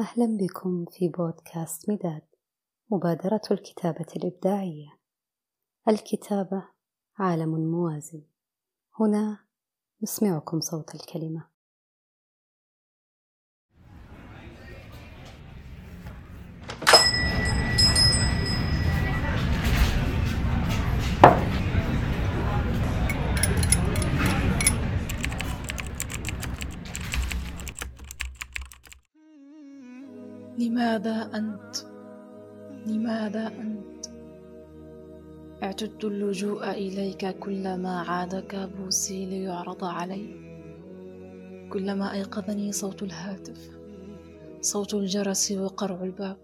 أهلا بكم في بودكاست مداد مبادرة الكتابة الإبداعية. الكتابة عالم موازي هنا نسمعكم صوت الكلمة. لماذا أنت؟ لماذا أنت؟ اعتدت اللجوء إليك كلما عاد كابوسي ليعرض علي كلما أيقظني صوت الهاتف صوت الجرس وقرع الباب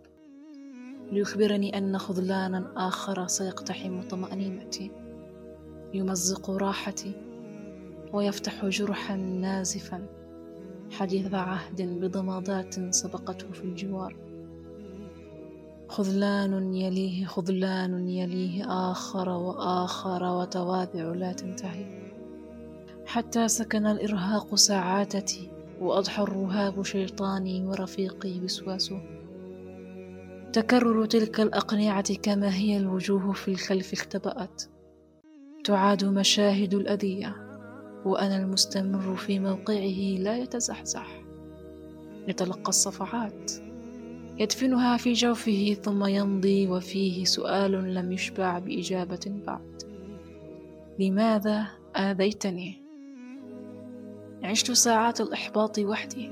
ليخبرني أن خذلانا آخر سيقتحم طمأنينتي يمزق راحتي ويفتح جرحا نازفا حديث عهد بضمادات سبقته في الجوار. خذلان يليه خذلان يليه آخر وآخر وتوابع لا تنتهي. حتى سكن الإرهاق سعادتي وأضحى الرهاب شيطاني ورفيقي وسواسه تكرر تلك الأقنعة كما هي الوجوه في الخلف اختبأت. تعاد مشاهد الأذية. وأنا المستمر في موقعه لا يتزحزح. يتلقى الصفعات يدفنها في جوفه ثم يمضي وفيه سؤال لم يشبع بإجابة بعد. لماذا آذيتني؟ عشت ساعات الإحباط وحدي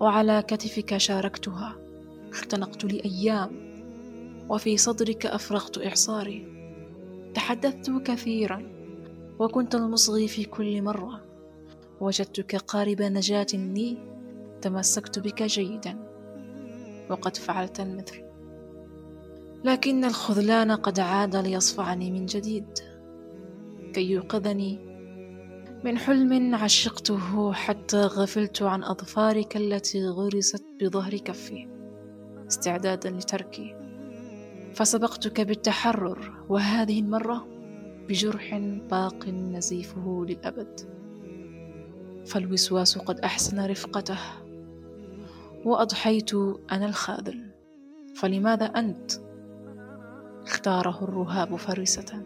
وعلى كتفك شاركتها. اختنقت لأيام وفي صدرك أفرغت إعصاري تحدثت كثيرا وكنت المصغي في كل مرة. وجدتك قارب نجاة لي تمسكت بك جيدا وقد فعلت المثل. لكن الخذلان قد عاد ليصفعني من جديد كي يوقظني. من حلم عشقته حتى غفلت عن أظفارك التي غرست بظهر كفي استعدادا لتركي. فسبقتك بالتحرر وهذه المرة بجرح باق نزيفه للأبد فالوسواس قد أحسن رفقته وأضحيت أنا الخاذل فلماذا أنت؟ اختاره الرهاب فرسة